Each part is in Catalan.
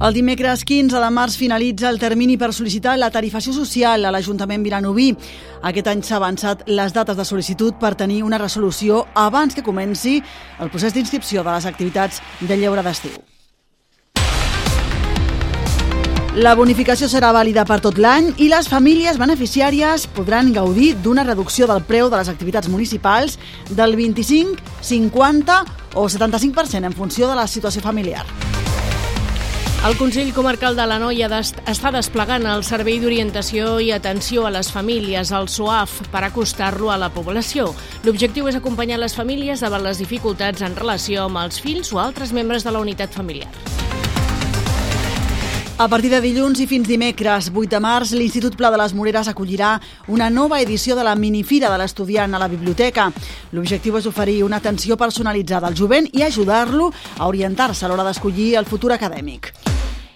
El dimecres 15 de març finalitza el termini per sol·licitar la tarifació social a l'Ajuntament Vilanoví. Aquest any s'ha avançat les dates de sol·licitud per tenir una resolució abans que comenci el procés d'inscripció de les activitats de lleure d'estiu. La bonificació serà vàlida per tot l'any i les famílies beneficiàries podran gaudir d'una reducció del preu de les activitats municipals del 25, 50 o 75% en funció de la situació familiar. El Consell Comarcal de la Noia està desplegant el Servei d'Orientació i Atenció a les Famílies, el SOAF, per acostar-lo a la població. L'objectiu és acompanyar les famílies davant les dificultats en relació amb els fills o altres membres de la unitat familiar. A partir de dilluns i fins dimecres, 8 de març, l'Institut Pla de les Moreres acollirà una nova edició de la minifira de l'estudiant a la biblioteca. L'objectiu és oferir una atenció personalitzada al jovent i ajudar-lo a orientar-se a l'hora d'escollir el futur acadèmic.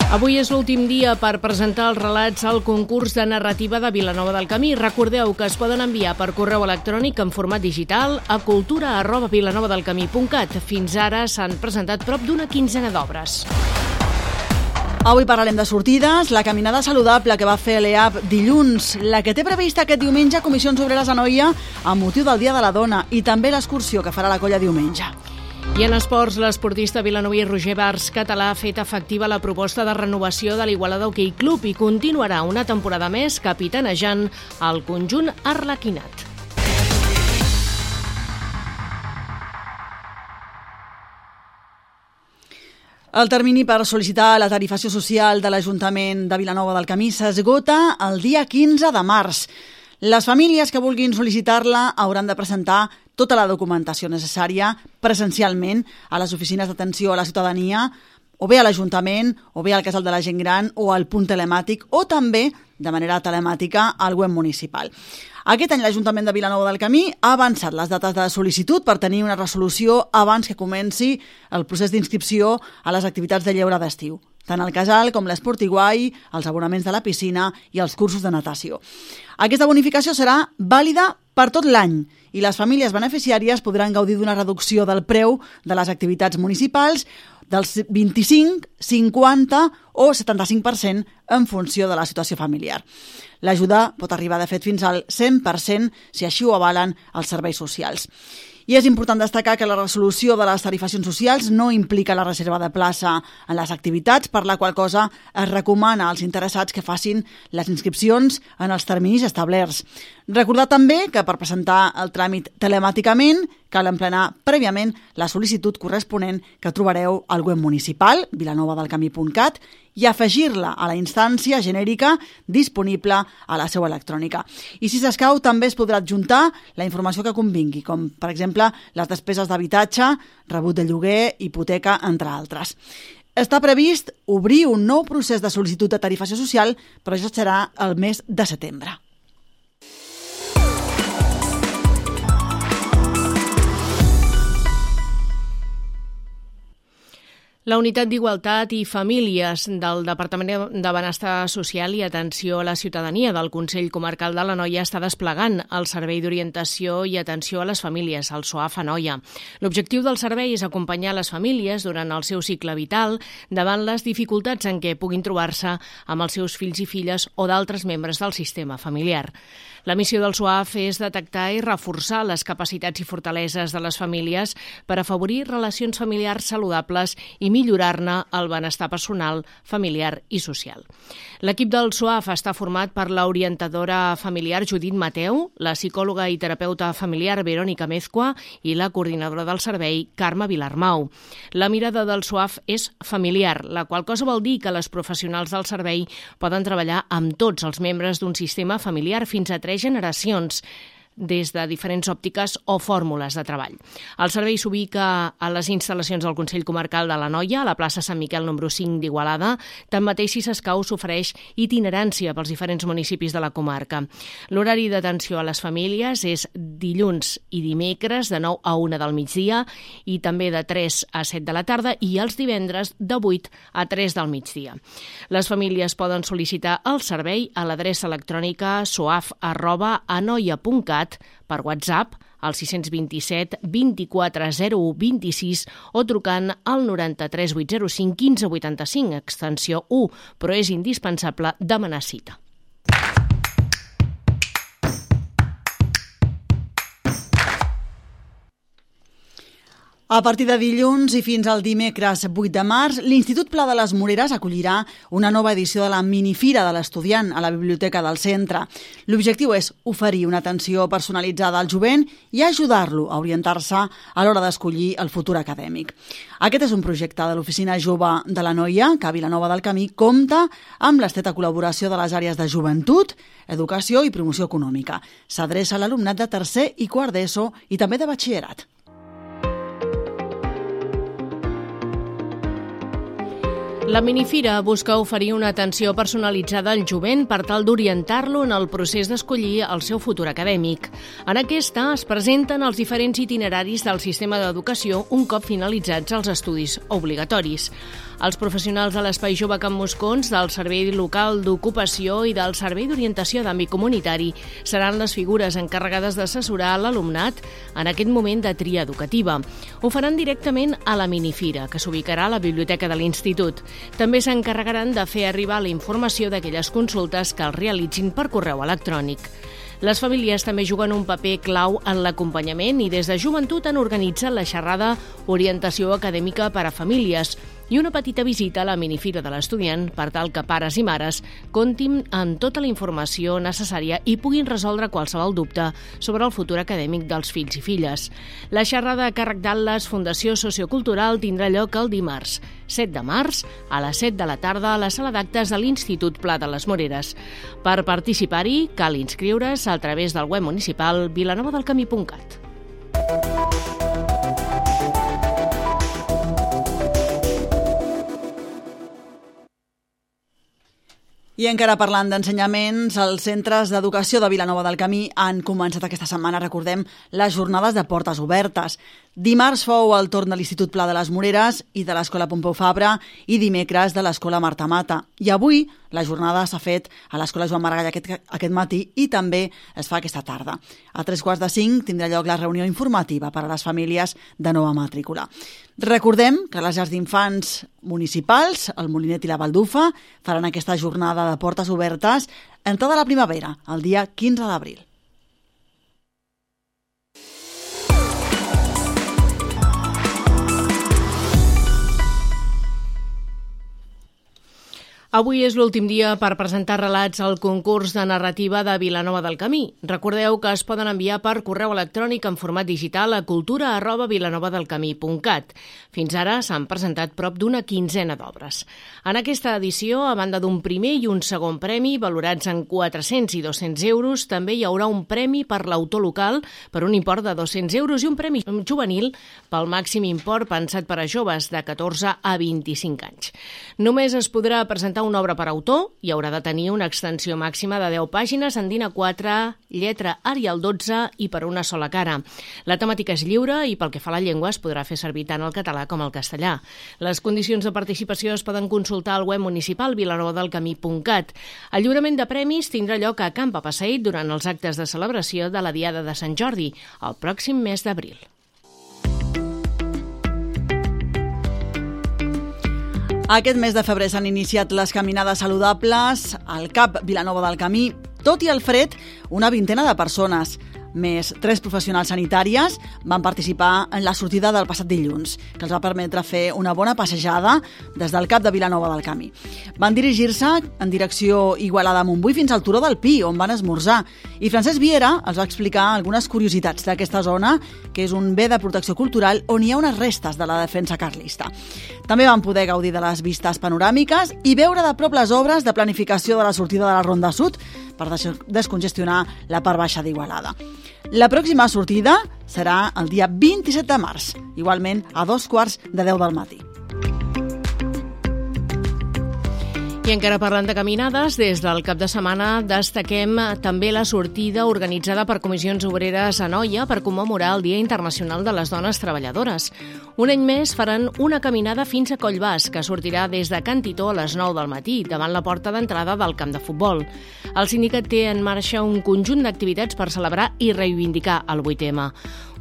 Avui és l'últim dia per presentar els relats al concurs de narrativa de Vilanova del Camí. Recordeu que es poden enviar per correu electrònic en format digital a cultura arroba vilanovadelcamí.cat. Fins ara s'han presentat prop d'una quinzena d'obres. Avui parlarem de sortides, la caminada saludable que va fer l'EAP dilluns, la que té prevista aquest diumenge Comissions Obreres a Noia amb motiu del Dia de la Dona i també l'excursió que farà la colla diumenge. I en esports, l'esportista vilanoví Roger Bars català ha fet efectiva la proposta de renovació de l'Igualada Hockey Club i continuarà una temporada més capitanejant el conjunt arlequinat. El termini per sol·licitar la tarifació social de l'Ajuntament de Vilanova del Camí s'esgota el dia 15 de març. Les famílies que vulguin sol·licitar-la hauran de presentar tota la documentació necessària presencialment a les oficines d'atenció a la ciutadania o bé a l'Ajuntament, o bé al Casal de la Gent Gran, o al punt telemàtic, o també, de manera telemàtica, al web municipal. Aquest any l'Ajuntament de Vilanova del Camí ha avançat les dates de sol·licitud per tenir una resolució abans que comenci el procés d'inscripció a les activitats de lleure d'estiu tant el casal com l'esportiguai, els abonaments de la piscina i els cursos de natació. Aquesta bonificació serà vàlida per tot l'any i les famílies beneficiàries podran gaudir d'una reducció del preu de les activitats municipals dels 25, 50 o 75% en funció de la situació familiar. L'ajuda pot arribar, de fet, fins al 100% si així ho avalen els serveis socials. I és important destacar que la resolució de les tarifacions socials no implica la reserva de plaça en les activitats, per la qual cosa es recomana als interessats que facin les inscripcions en els terminis establerts. Recordar també que per presentar el tràmit telemàticament cal emplenar prèviament la sol·licitud corresponent que trobareu al web municipal vilanovadelcamí.cat i afegir-la a la instància genèrica disponible a la seu electrònica. I si s'escau, també es podrà adjuntar la informació que convingui, com per exemple les despeses d'habitatge, rebut de lloguer, hipoteca, entre altres. Està previst obrir un nou procés de sol·licitud de tarifació social, però això serà el mes de setembre. La Unitat d'Igualtat i Famílies del Departament de Benestar Social i Atenció a la Ciutadania del Consell Comarcal de la Noia està desplegant el Servei d'Orientació i Atenció a les Famílies, el SOAF Noia. L'objectiu del servei és acompanyar les famílies durant el seu cicle vital davant les dificultats en què puguin trobar-se amb els seus fills i filles o d'altres membres del sistema familiar. La missió del SOAF és detectar i reforçar les capacitats i fortaleses de les famílies per afavorir relacions familiars saludables i millorar-ne el benestar personal, familiar i social. L'equip del SOAF està format per l'orientadora familiar Judit Mateu, la psicòloga i terapeuta familiar Verònica Mezcua i la coordinadora del servei Carme Vilarmau. La mirada del SOAF és familiar, la qual cosa vol dir que les professionals del servei poden treballar amb tots els membres d'un sistema familiar fins a tres generacions des de diferents òptiques o fórmules de treball. El servei s'ubica a les instal·lacions del Consell Comarcal de la Noia, a la plaça Sant Miquel número 5 d'Igualada. Tanmateix, si s'escau, s'ofereix itinerància pels diferents municipis de la comarca. L'horari d'atenció a les famílies és dilluns i dimecres de 9 a 1 del migdia i també de 3 a 7 de la tarda i els divendres de 8 a 3 del migdia. Les famílies poden sol·licitar el servei a l'adreça electrònica soaf anoia.cat per WhatsApp al 627 24 01 26 o trucant al 93 805 15 85, extensió 1, però és indispensable demanar cita. A partir de dilluns i fins al dimecres 8 de març, l'Institut Pla de les Moreres acollirà una nova edició de la Minifira de l'Estudiant a la Biblioteca del Centre. L'objectiu és oferir una atenció personalitzada al jovent i ajudar-lo a orientar-se a l'hora d'escollir el futur acadèmic. Aquest és un projecte de l'Oficina Jove de la Noia, que a Vilanova del Camí compta amb l'esteta col·laboració de les àrees de joventut, educació i promoció econòmica. S'adreça a l'alumnat de tercer i quart d'ESO i també de batxillerat. La minifira busca oferir una atenció personalitzada al jovent per tal d'orientar-lo en el procés d'escollir el seu futur acadèmic. En aquesta es presenten els diferents itineraris del sistema d'educació un cop finalitzats els estudis obligatoris. Els professionals de l'Espai Jove Camp Moscons, del Servei Local d'Ocupació i del Servei d'Orientació d'Àmbit Comunitari seran les figures encarregades d'assessorar l'alumnat en aquest moment de tria educativa. Ho faran directament a la minifira, que s'ubicarà a la biblioteca de l'Institut. També s'encarregaran de fer arribar la informació d'aquelles consultes que els realitzin per correu electrònic. Les famílies també juguen un paper clau en l'acompanyament i des de joventut han organitzat la xerrada Orientació Acadèmica per a Famílies, i una petita visita a la minifira de l'estudiant per tal que pares i mares comptin amb tota la informació necessària i puguin resoldre qualsevol dubte sobre el futur acadèmic dels fills i filles. La xerrada a càrrec d'Atlas Fundació Sociocultural tindrà lloc el dimarts, 7 de març, a les 7 de la tarda a la sala d'actes de l'Institut Pla de les Moreres. Per participar-hi cal inscriure's a través del web municipal vilanovadelcamí.cat. I encara parlant d'ensenyaments, els centres d'educació de Vilanova del Camí han començat aquesta setmana, recordem, les jornades de portes obertes. Dimarts fou el torn de l'Institut Pla de les Moreres i de l'Escola Pompeu Fabra i dimecres de l'Escola Marta Mata. I avui la jornada s'ha fet a l'Escola Joan Maragall aquest, aquest matí i també es fa aquesta tarda. A tres quarts de cinc tindrà lloc la reunió informativa per a les famílies de nova matrícula. Recordem que les llars d'infants municipals, el Molinet i la Baldufa, faran aquesta jornada de portes obertes en tota la primavera, el dia 15 d'abril. Avui és l'últim dia per presentar relats al concurs de narrativa de Vilanova del Camí. Recordeu que es poden enviar per correu electrònic en format digital a cultura arroba. Fins ara s'han presentat prop d'una quinzena d'obres. En aquesta edició, a banda d'un primer i un segon premi, valorats en 400 i 200 euros, també hi haurà un premi per l'autor local per un import de 200 euros i un premi juvenil pel màxim import pensat per a joves de 14 a 25 anys. Només es podrà presentar una obra per autor i haurà de tenir una extensió màxima de 10 pàgines en DIN A4, lletra Arial 12 i per una sola cara. La temàtica és lliure i pel que fa a la llengua es podrà fer servir tant el català com el castellà. Les condicions de participació es poden consultar al web municipal vilanovadelcamí.cat. El lliurament de premis tindrà lloc a Camp Passeït durant els actes de celebració de la Diada de Sant Jordi, el pròxim mes d'abril. Aquest mes de febrer s'han iniciat les caminades saludables al CAP Vilanova del Camí. Tot i el fred, una vintena de persones més tres professionals sanitàries van participar en la sortida del passat dilluns, que els va permetre fer una bona passejada des del cap de Vilanova del Camí. Van dirigir-se en direcció Igualada-Montbui fins al Turó del Pi, on van esmorzar, i Francesc Viera els va explicar algunes curiositats d'aquesta zona, que és un bé de protecció cultural on hi ha unes restes de la defensa carlista. També van poder gaudir de les vistes panoràmiques i veure de prop les obres de planificació de la sortida de la Ronda Sud per descongestionar la part baixa d'Igualada. La pròxima sortida serà el dia 27 de març, igualment a dos quarts de 10 del matí. I encara parlant de caminades, des del cap de setmana destaquem també la sortida organitzada per comissions obreres a Noia per commemorar el Dia Internacional de les Dones Treballadores. Un any més faran una caminada fins a Collbàs, que sortirà des de Can Titó a les 9 del matí, davant la porta d'entrada del camp de futbol. El sindicat té en marxa un conjunt d'activitats per celebrar i reivindicar el 8M.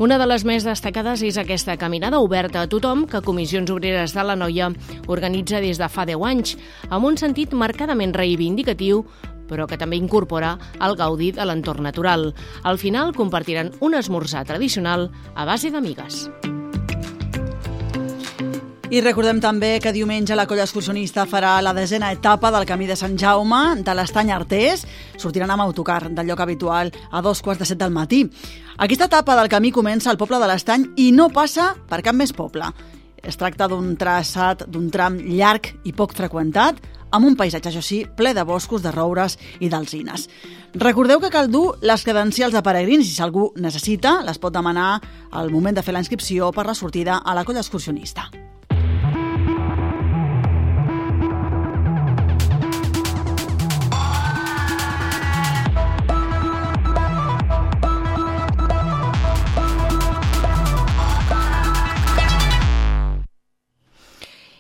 Una de les més destacades és aquesta caminada oberta a tothom que Comissions Obreres de la Noia organitza des de fa 10 anys, amb un sentit marcadament reivindicatiu però que també incorpora el gaudi de l'entorn natural. Al final compartiran un esmorzar tradicional a base d'amigues. I recordem també que diumenge la colla excursionista farà la desena etapa del Camí de Sant Jaume de l'Estany Artés. Sortiran amb autocar del lloc habitual a dos quarts de set del matí. Aquesta etapa del camí comença al poble de l'Estany i no passa per cap més poble. Es tracta d'un traçat, d'un tram llarg i poc freqüentat, amb un paisatge, això sí, ple de boscos, de roures i d'alzines. Recordeu que cal dur les credencials de peregrins i si algú necessita les pot demanar al moment de fer la inscripció per la sortida a la colla excursionista.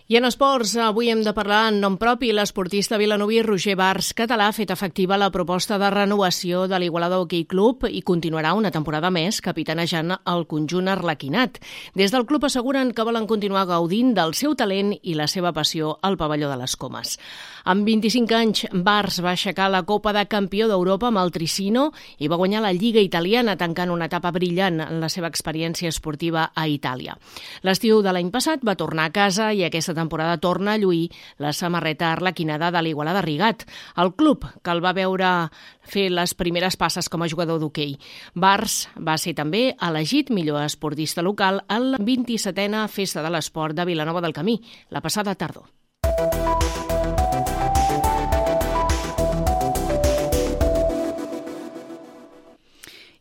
I en esports, avui hem de parlar en nom propi. L'esportista vilanoví Roger Bars català ha fet efectiva la proposta de renovació de l'Igualada Hockey Club i continuarà una temporada més capitanejant el conjunt arlequinat. Des del club asseguren que volen continuar gaudint del seu talent i la seva passió al pavelló de les Comes. Amb 25 anys, Bars va aixecar la Copa de Campió d'Europa amb el Tricino i va guanyar la Lliga Italiana tancant una etapa brillant en la seva experiència esportiva a Itàlia. L'estiu de l'any passat va tornar a casa i aquesta temporada torna a lluir la samarreta arlequinada de l'Igualada Rigat, el club que el va veure fer les primeres passes com a jugador d'hoquei. Bars va ser també elegit millor esportista local al 27a Festa de l'Esport de Vilanova del Camí, la passada tardor.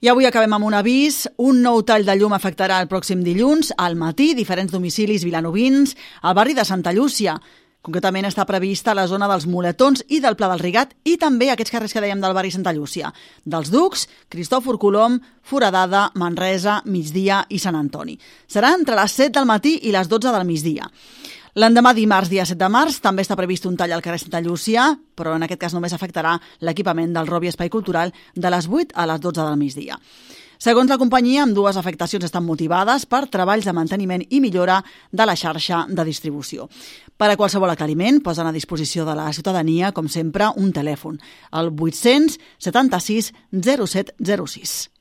I avui acabem amb un avís. Un nou tall de llum afectarà el pròxim dilluns al matí diferents domicilis vilanovins al barri de Santa Llúcia. Concretament està prevista la zona dels Muletons i del Pla del Rigat i també aquests carrers que dèiem del barri Santa Llúcia, dels Ducs, Cristòfor Colom, Foradada, Manresa, Migdia i Sant Antoni. Serà entre les 7 del matí i les 12 del migdia. L'endemà dimarts, dia 7 de març, també està previst un tall al carrer Santa Llúcia, però en aquest cas només afectarà l'equipament del Robi Espai Cultural de les 8 a les 12 del migdia. Segons la companyia, amb dues afectacions estan motivades per treballs de manteniment i millora de la xarxa de distribució. Per a qualsevol aclariment, posen a disposició de la ciutadania, com sempre, un telèfon, el 800 76 0706.